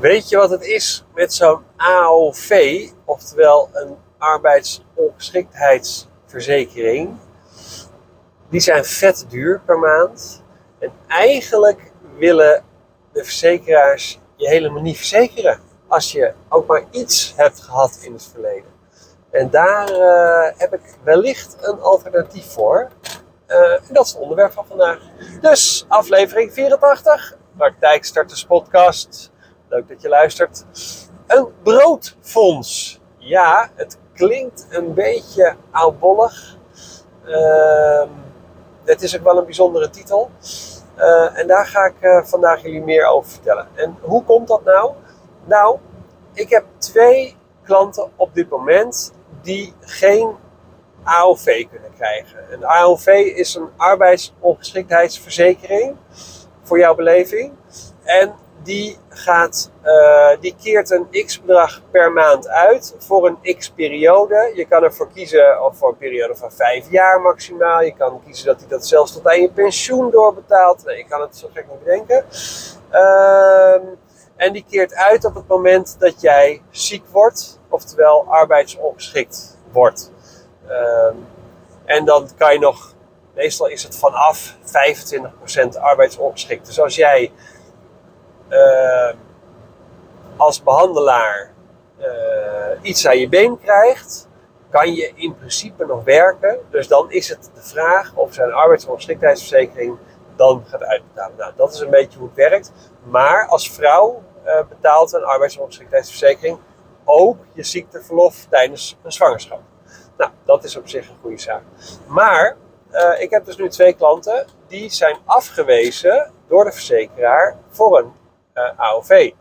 Weet je wat het is met zo'n AOV, oftewel een arbeidsongeschiktheidsverzekering? Die zijn vet duur per maand. En eigenlijk willen de verzekeraars je helemaal niet verzekeren. Als je ook maar iets hebt gehad in het verleden. En daar uh, heb ik wellicht een alternatief voor. Uh, en dat is het onderwerp van vandaag. Dus aflevering 84, Praktijkstarters Podcast. Leuk dat je luistert. Een broodfonds. Ja, het klinkt een beetje oudbollig. Uh, het is ook wel een bijzondere titel. Uh, en daar ga ik uh, vandaag jullie meer over vertellen. En hoe komt dat nou? Nou, ik heb twee klanten op dit moment die geen AOV kunnen krijgen. Een AOV is een arbeidsongeschiktheidsverzekering voor jouw beleving. En die, gaat, uh, die keert een x-bedrag per maand uit voor een x-periode. Je kan ervoor kiezen of voor een periode van vijf jaar maximaal. Je kan kiezen dat hij dat zelfs tot aan je pensioen doorbetaalt. Je kan het zo gek niet bedenken. Uh, en die keert uit op het moment dat jij ziek wordt, oftewel arbeidsongeschikt wordt. Uh, en dan kan je nog, meestal is het vanaf 25% arbeidsongeschikt. Dus als jij als behandelaar uh, iets aan je been krijgt, kan je in principe nog werken. Dus dan is het de vraag of zijn arbeidsongeschiktheidsverzekering dan gaat uitbetalen. Nou, dat is een beetje hoe het werkt. Maar als vrouw uh, betaalt een arbeidsongeschiktheidsverzekering ook je ziekteverlof tijdens een zwangerschap. Nou, dat is op zich een goede zaak. Maar uh, ik heb dus nu twee klanten die zijn afgewezen door de verzekeraar voor een AOV.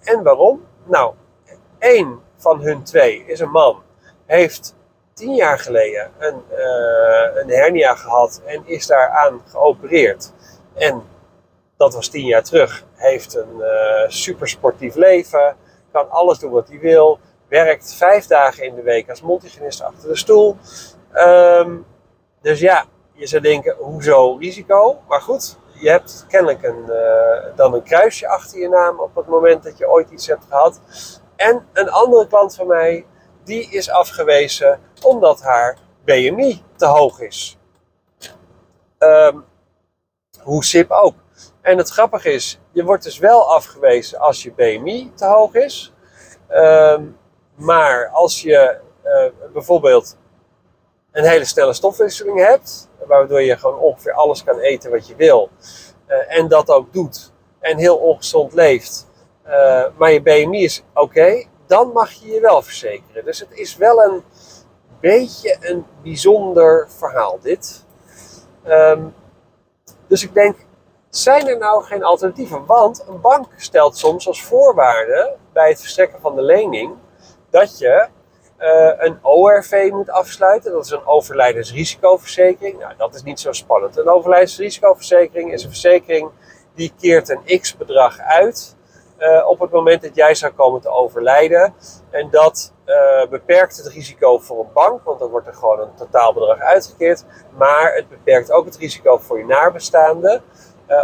En waarom? Nou, één van hun twee is een man, heeft tien jaar geleden een, uh, een hernia gehad en is daaraan geopereerd. En dat was tien jaar terug. Heeft een uh, supersportief leven, kan alles doen wat hij wil, werkt vijf dagen in de week als multigenist achter de stoel. Um, dus ja, je zou denken, hoezo risico? Maar goed, je hebt kennelijk een, uh, dan een kruisje achter je naam op het moment dat je ooit iets hebt gehad. En een andere klant van mij, die is afgewezen omdat haar BMI te hoog is. Um, hoe SIP ook. En het grappige is, je wordt dus wel afgewezen als je BMI te hoog is. Um, maar als je uh, bijvoorbeeld een hele snelle stofwisseling hebt, waardoor je gewoon ongeveer alles kan eten wat je wil, uh, en dat ook doet, en heel ongezond leeft, uh, maar je BMI is oké, dan mag je je wel verzekeren. Dus het is wel een beetje een bijzonder verhaal, dit. Um, dus ik denk, zijn er nou geen alternatieven? Want een bank stelt soms als voorwaarde bij het verstrekken van de lening dat je een ORV moet afsluiten. Dat is een overlijdensrisicoverzekering. Nou, dat is niet zo spannend. Een overlijdensrisicoverzekering is een verzekering die keert een x bedrag uit uh, op het moment dat jij zou komen te overlijden. En dat uh, beperkt het risico voor een bank, want dan wordt er gewoon een totaalbedrag uitgekeerd. Maar het beperkt ook het risico voor je nabestaanden.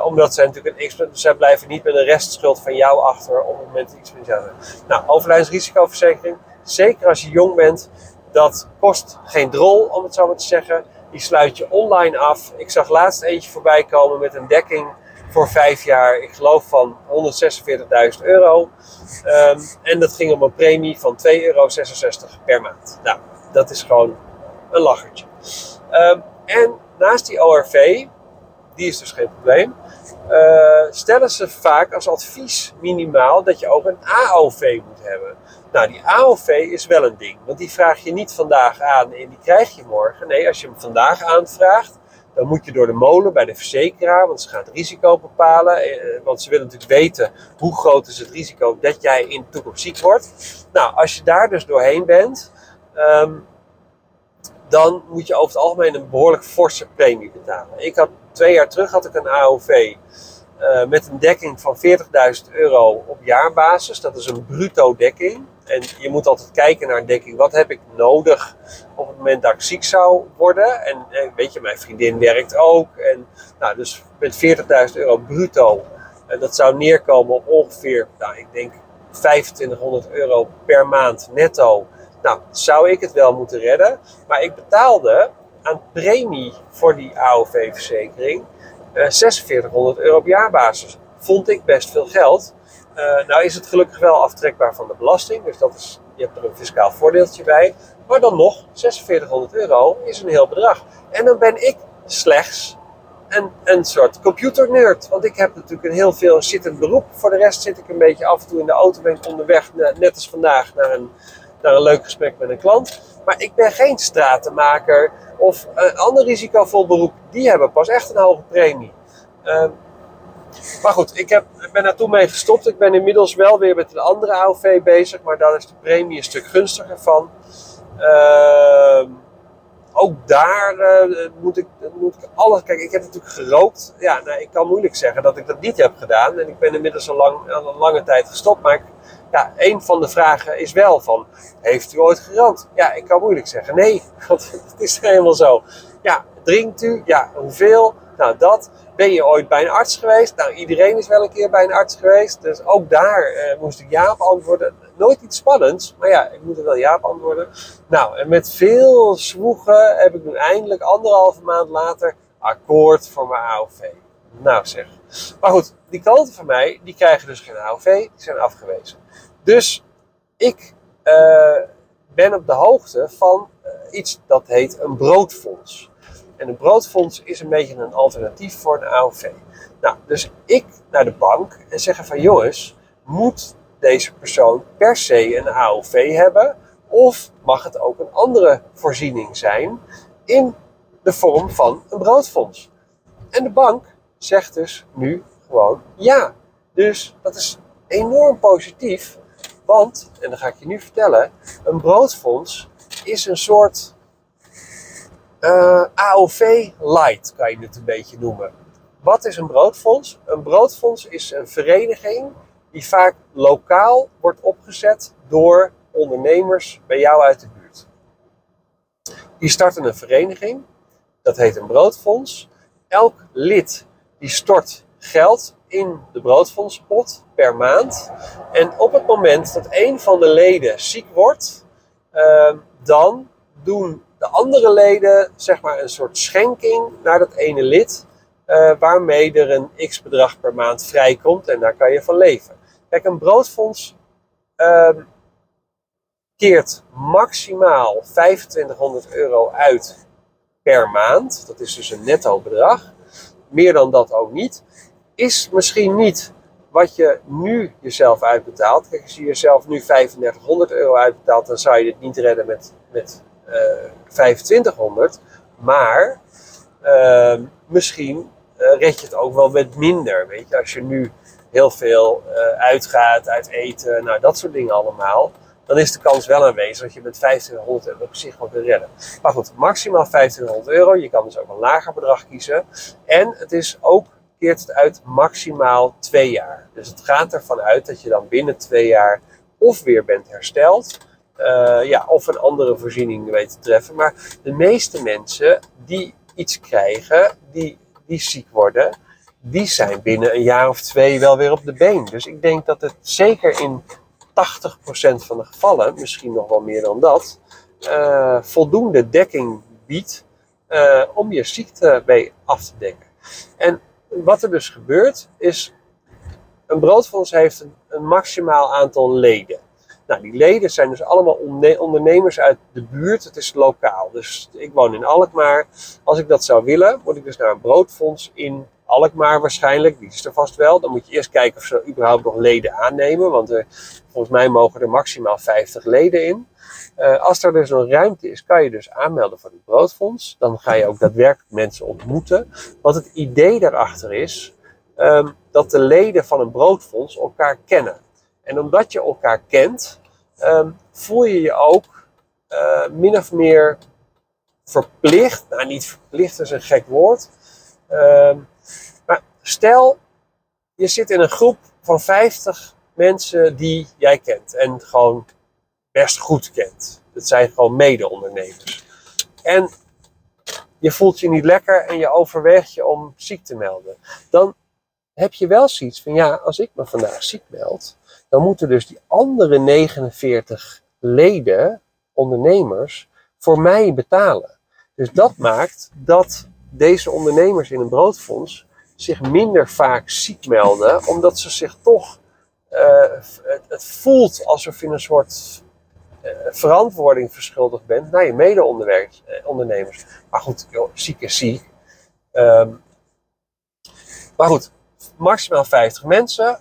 Omdat zij natuurlijk een x zij blijven niet met een restschuld van jou achter op het moment dat iets met jou Nou, overlijdensrisicoverzekering, zeker als je jong bent, dat kost geen drol, om het zo maar te zeggen. Die sluit je online af. Ik zag laatst eentje voorbij komen met een dekking voor vijf jaar, ik geloof van 146.000 euro. Um, en dat ging om een premie van 2,66 euro per maand. Nou, dat is gewoon een lachertje. Um, en naast die ORV, die is dus geen probleem, uh, stellen ze vaak als advies minimaal dat je ook een AOV moet hebben. Nou, die AOV is wel een ding, want die vraag je niet vandaag aan en die krijg je morgen. Nee, als je hem vandaag aanvraagt, dan moet je door de molen bij de verzekeraar, want ze gaan het risico bepalen. Eh, want ze willen natuurlijk weten hoe groot is het risico dat jij in de toekomst ziek wordt. Nou, als je daar dus doorheen bent, um, dan moet je over het algemeen een behoorlijk forse premie betalen. Ik had twee jaar terug had ik een AOV uh, met een dekking van 40.000 euro op jaarbasis. Dat is een bruto dekking. En je moet altijd kijken naar een dekking. Wat heb ik nodig op het moment dat ik ziek zou worden? En, en weet je, mijn vriendin werkt ook. En, nou, dus met 40.000 euro bruto. En dat zou neerkomen op ongeveer, nou, ik denk 2500 euro per maand netto. Nou, zou ik het wel moeten redden. Maar ik betaalde aan premie voor die AOV-verzekering uh, 4600 euro op jaarbasis. Vond ik best veel geld. Uh, nou is het gelukkig wel aftrekbaar van de belasting. Dus dat is, je hebt er een fiscaal voordeeltje bij. Maar dan nog, 4600 euro is een heel bedrag. En dan ben ik slechts een, een soort computernerd. Want ik heb natuurlijk een heel veel zittend beroep. Voor de rest zit ik een beetje af en toe in de auto, ben ik onderweg, net als vandaag, naar een, naar een leuk gesprek met een klant. Maar ik ben geen stratenmaker of een ander risicovol beroep. Die hebben pas echt een hoge premie. Uh, maar goed, ik, heb, ben daar toen mee gestopt. Ik ben inmiddels wel weer met een andere AOV bezig, maar daar is de premie een stuk gunstiger van. Uh, ook daar uh, moet, ik, moet ik alles. Kijk, ik heb natuurlijk gerookt. Ja, nou, ik kan moeilijk zeggen dat ik dat niet heb gedaan. En ik ben inmiddels al, lang, al een lange tijd gestopt. Maar ik, ja, een van de vragen is wel van: Heeft u ooit gerookt? Ja, ik kan moeilijk zeggen nee, want het is helemaal zo. Ja, drinkt u? Ja, hoeveel? Nou, dat. Ben je ooit bij een arts geweest? Nou, iedereen is wel een keer bij een arts geweest. Dus ook daar uh, moest ik ja op antwoorden. Nooit iets spannends, maar ja, ik moet er wel ja op antwoorden. Nou, en met veel zwoegen heb ik nu eindelijk anderhalve maand later akkoord voor mijn AOV. Nou zeg. Maar goed, die klanten van mij, die krijgen dus geen AOV, die zijn afgewezen. Dus ik uh, ben op de hoogte van uh, iets dat heet een broodfonds. En een broodfonds is een beetje een alternatief voor een AOV. Nou, dus ik naar de bank en zeggen van jongens, moet deze persoon per se een AOV hebben? Of mag het ook een andere voorziening zijn in de vorm van een broodfonds? En de bank zegt dus nu gewoon ja. Dus dat is enorm positief. Want, en dat ga ik je nu vertellen, een broodfonds is een soort uh, AOV Light kan je het een beetje noemen. Wat is een broodfonds? Een broodfonds is een vereniging die vaak lokaal wordt opgezet door ondernemers bij jou uit de buurt. Die starten een vereniging, dat heet een broodfonds. Elk lid die stort geld in de broodfondspot per maand. En op het moment dat een van de leden ziek wordt, uh, dan doen de andere leden zeg maar een soort schenking naar dat ene lid, uh, waarmee er een x bedrag per maand vrijkomt en daar kan je van leven. Kijk, een broodfonds uh, keert maximaal 2500 euro uit per maand. Dat is dus een netto bedrag. Meer dan dat ook niet. Is misschien niet wat je nu jezelf uitbetaalt. Kijk, als je jezelf nu 3500 euro uitbetaalt, dan zou je dit niet redden met, met 2500. Eh, maar uh, misschien uh, red je het ook wel met minder. Weet je, als je nu heel veel uh, uitgaat, uit eten, nou dat soort dingen allemaal. Dan is de kans wel aanwezig dat je met 1500 euro op zich wel kunt redden. Maar goed, maximaal 1500 euro. Je kan dus ook een lager bedrag kiezen. En het is ook, keert het uit maximaal twee jaar. Dus het gaat ervan uit dat je dan binnen twee jaar of weer bent hersteld uh, ja, of een andere voorziening weet te treffen. Maar de meeste mensen die iets krijgen, die, die ziek worden, die zijn binnen een jaar of twee wel weer op de been. Dus ik denk dat het zeker in 80% van de gevallen, misschien nog wel meer dan dat, uh, voldoende dekking biedt uh, om je ziekte mee af te dekken. En wat er dus gebeurt, is een broodfonds heeft een, maximaal aantal leden. Nou, die leden zijn dus allemaal ondernemers uit de buurt. Het is lokaal. Dus ik woon in Alkmaar. Als ik dat zou willen, moet ik dus naar een broodfonds in Alkmaar waarschijnlijk. Die is er vast wel. Dan moet je eerst kijken of ze überhaupt nog leden aannemen. Want er, volgens mij mogen er maximaal 50 leden in. Uh, als er dus een ruimte is, kan je dus aanmelden voor het broodfonds. Dan ga je ook daadwerkelijk mensen ontmoeten. Want het idee daarachter is um, dat de leden van een broodfonds elkaar kennen. En omdat je elkaar kent, um, voel je je ook uh, min of meer verplicht. Nou, niet verplicht is een gek woord. Maar stel, je zit in een groep van 50 mensen die jij kent. En gewoon best goed kent. Dat zijn gewoon mede-ondernemers. En je voelt je niet lekker en je overweegt je om ziek te melden. Dan heb je wel zoiets van, ja, als ik me vandaag ziek meld, dan moeten dus die andere 49 leden, ondernemers, voor mij betalen. Dus dat maakt dat deze ondernemers in een broodfonds zich minder vaak ziek melden, omdat ze zich toch, uh, het, voelt alsof je een soort uh, verantwoording verschuldigd bent naar je mede-ondernemers. Maar goed, joh, ziek is ziek. Um, maar goed, maximaal 50 mensen.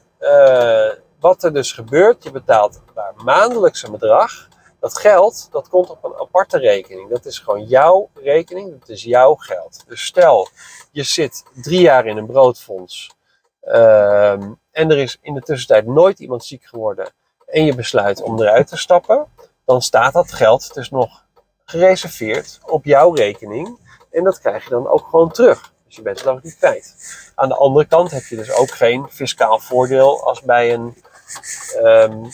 Wat er dus gebeurt, je betaalt daar maandelijks een bedrag. Dat geld, dat komt op een aparte rekening. Dat is gewoon jouw rekening, dat is jouw geld. Dus stel, je zit drie jaar in een broodfonds uh, en er is in de tussentijd nooit iemand ziek geworden en je besluit om eruit te stappen, dan staat dat geld dus nog gereserveerd op jouw rekening en dat krijg je dan ook gewoon terug. Dus je bent nog niet kwijt. Aan de andere kant heb je dus ook geen fiscaal voordeel als bij een um,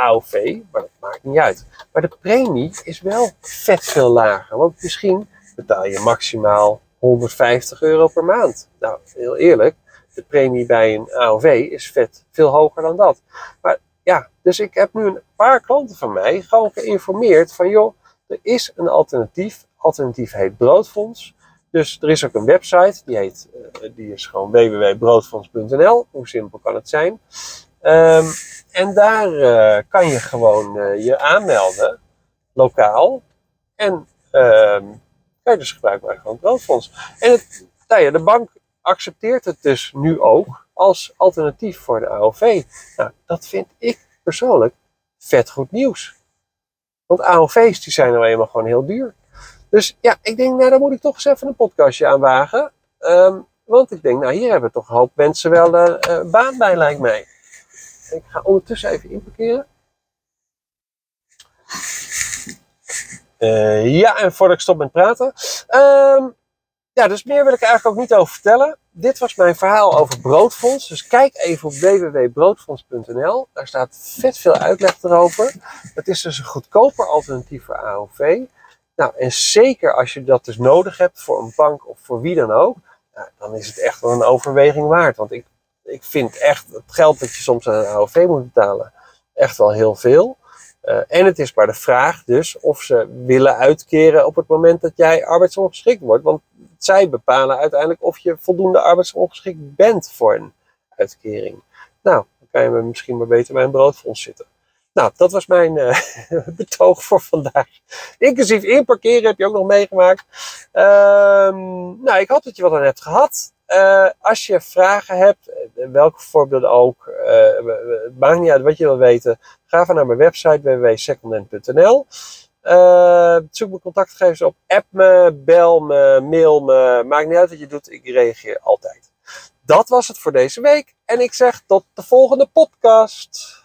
AOV, maar dat maakt niet uit. Maar de premie is wel vet veel lager, want misschien betaal je maximaal 150 euro per maand. Nou, heel eerlijk, de premie bij een AOV is vet veel hoger dan dat. Maar ja, dus ik heb nu een paar klanten van mij gewoon geïnformeerd van joh, er is een alternatief. Alternatief heet Broodfonds. Dus er is ook een website, die, heet, uh, die is gewoon www.broodfonds.nl. Hoe simpel kan het zijn? Um, en daar uh, kan je gewoon uh, je aanmelden, lokaal. En um, kan je dus gebruik maken van het broodfonds. En nou ja, de bank accepteert het dus nu ook als alternatief voor de AOV. Nou, dat vind ik persoonlijk vet goed nieuws. Want AOV's die zijn nou eenmaal gewoon heel duur. Dus ja, ik denk, nou, daar moet ik toch eens even een podcastje aan wagen. Um, want ik denk, nou, hier hebben toch een hoop mensen wel uh, baan bij, lijkt mij. Ik ga ondertussen even inparkeren. Uh, ja, en voordat ik stop met praten. Um, ja, dus meer wil ik eigenlijk ook niet over vertellen. Dit was mijn verhaal over Broodfonds. Dus kijk even op www.broodfonds.nl. Daar staat vet veel uitleg erover. Het is dus een goedkoper alternatief voor AOV. Nou, en zeker als je dat dus nodig hebt voor een bank of voor wie dan ook, nou, dan is het echt wel een overweging waard. Want ik, ik vind echt het geld dat je soms aan een AOV moet betalen, echt wel heel veel. Uh, en het is maar de vraag dus of ze willen uitkeren op het moment dat jij arbeidsongeschikt wordt. Want zij bepalen uiteindelijk of je voldoende arbeidsongeschikt bent voor een uitkering. Nou, dan kan je misschien maar beter bij een broodfonds zitten. Nou, dat was mijn uh, betoog voor vandaag. Inclusief inparkeren heb je ook nog meegemaakt. Uh, nou, ik hoop dat je wat aan hebt gehad. Uh, als je vragen hebt, eh, welke voorbeelden ook, het maakt niet uit wat je wil weten, ga even naar mijn website www.secondhand.nl. zoek mijn contactgegevens op, app me, bel me, mail me, maakt niet uit wat je doet, ik reageer altijd. Dat was het voor deze week en ik zeg tot de volgende podcast.